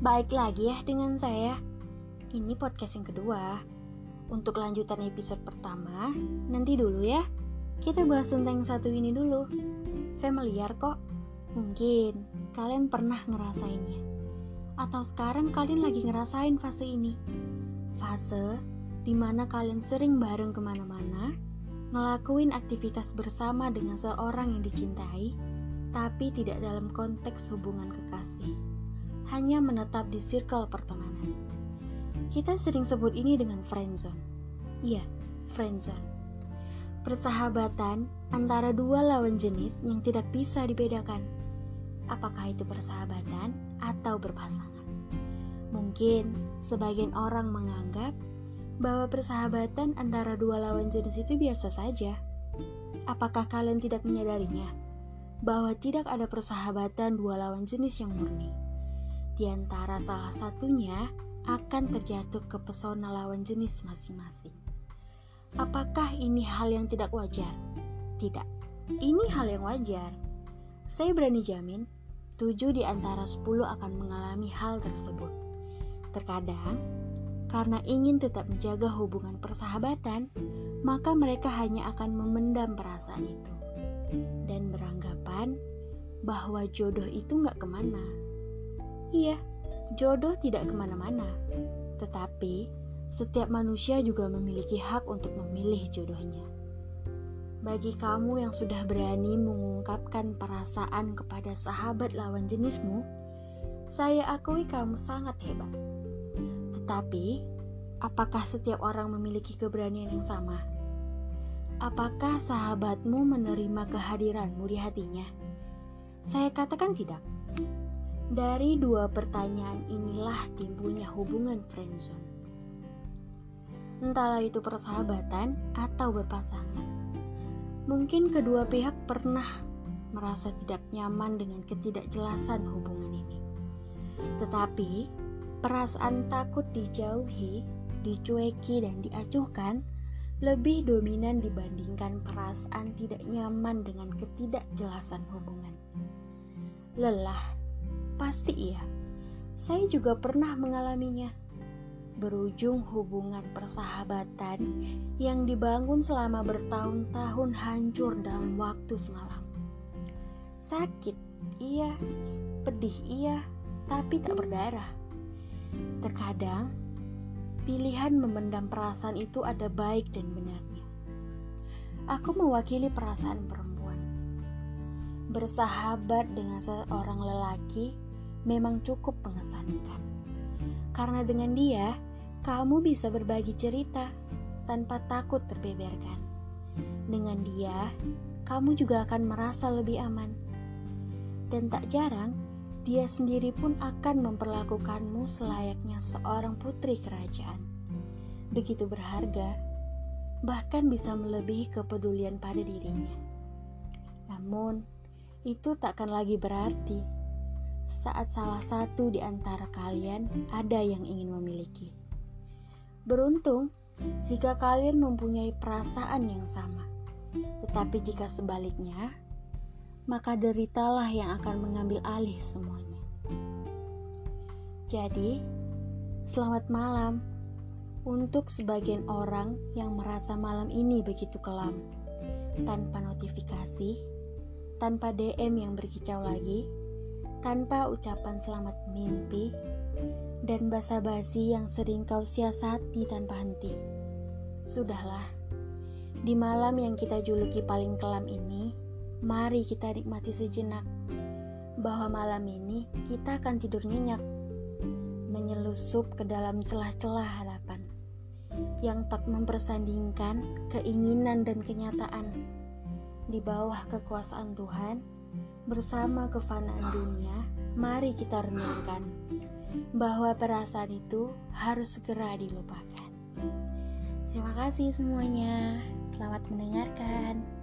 Baik lagi ya dengan saya. Ini podcast yang kedua. Untuk lanjutan episode pertama, nanti dulu ya. Kita bahas tentang yang satu ini dulu. Familiar kok. Mungkin kalian pernah ngerasainnya. Atau sekarang kalian lagi ngerasain fase ini. Fase di mana kalian sering bareng ke mana-mana, ngelakuin aktivitas bersama dengan seorang yang dicintai, tapi tidak dalam konteks hubungan kekasih hanya menetap di circle pertemanan. Kita sering sebut ini dengan friendzone. Iya, friendzone. Persahabatan antara dua lawan jenis yang tidak bisa dibedakan. Apakah itu persahabatan atau berpasangan? Mungkin sebagian orang menganggap bahwa persahabatan antara dua lawan jenis itu biasa saja. Apakah kalian tidak menyadarinya bahwa tidak ada persahabatan dua lawan jenis yang murni? Di antara salah satunya akan terjatuh ke pesona lawan jenis masing-masing. Apakah ini hal yang tidak wajar? Tidak, ini hal yang wajar. Saya berani jamin, 7 di antara 10 akan mengalami hal tersebut. Terkadang, karena ingin tetap menjaga hubungan persahabatan, maka mereka hanya akan memendam perasaan itu dan beranggapan bahwa jodoh itu nggak ke mana, Iya, jodoh tidak ke mana-mana, tetapi setiap manusia juga memiliki hak untuk memilih jodohnya. Bagi kamu yang sudah berani mengungkapkan perasaan kepada sahabat lawan jenismu, saya akui kamu sangat hebat. Tetapi, apakah setiap orang memiliki keberanian yang sama? Apakah sahabatmu menerima kehadiranmu di hatinya? Saya katakan tidak. Dari dua pertanyaan inilah timbulnya hubungan friendzone. Entahlah itu persahabatan atau berpasangan. Mungkin kedua pihak pernah merasa tidak nyaman dengan ketidakjelasan hubungan ini. Tetapi, perasaan takut dijauhi, dicueki, dan diacuhkan lebih dominan dibandingkan perasaan tidak nyaman dengan ketidakjelasan hubungan. Lelah Pasti iya. Saya juga pernah mengalaminya. Berujung hubungan persahabatan yang dibangun selama bertahun-tahun hancur dalam waktu semalam. Sakit, iya, pedih, iya, tapi tak berdarah. Terkadang, pilihan memendam perasaan itu ada baik dan benarnya. Aku mewakili perasaan perempuan. Bersahabat dengan seorang lelaki memang cukup mengesankan. Karena dengan dia, kamu bisa berbagi cerita tanpa takut terbeberkan. Dengan dia, kamu juga akan merasa lebih aman. Dan tak jarang, dia sendiri pun akan memperlakukanmu selayaknya seorang putri kerajaan. Begitu berharga, bahkan bisa melebihi kepedulian pada dirinya. Namun, itu takkan lagi berarti saat salah satu di antara kalian ada yang ingin memiliki. Beruntung jika kalian mempunyai perasaan yang sama, tetapi jika sebaliknya, maka deritalah yang akan mengambil alih semuanya. Jadi, selamat malam untuk sebagian orang yang merasa malam ini begitu kelam, tanpa notifikasi, tanpa DM yang berkicau lagi tanpa ucapan selamat mimpi dan basa-basi yang sering kau siasati tanpa henti. Sudahlah, di malam yang kita juluki paling kelam ini, mari kita nikmati sejenak bahwa malam ini kita akan tidur nyenyak, menyelusup ke dalam celah-celah harapan yang tak mempersandingkan keinginan dan kenyataan di bawah kekuasaan Tuhan bersama kefanaan dunia, mari kita renungkan bahwa perasaan itu harus segera dilupakan. Terima kasih semuanya. Selamat mendengarkan.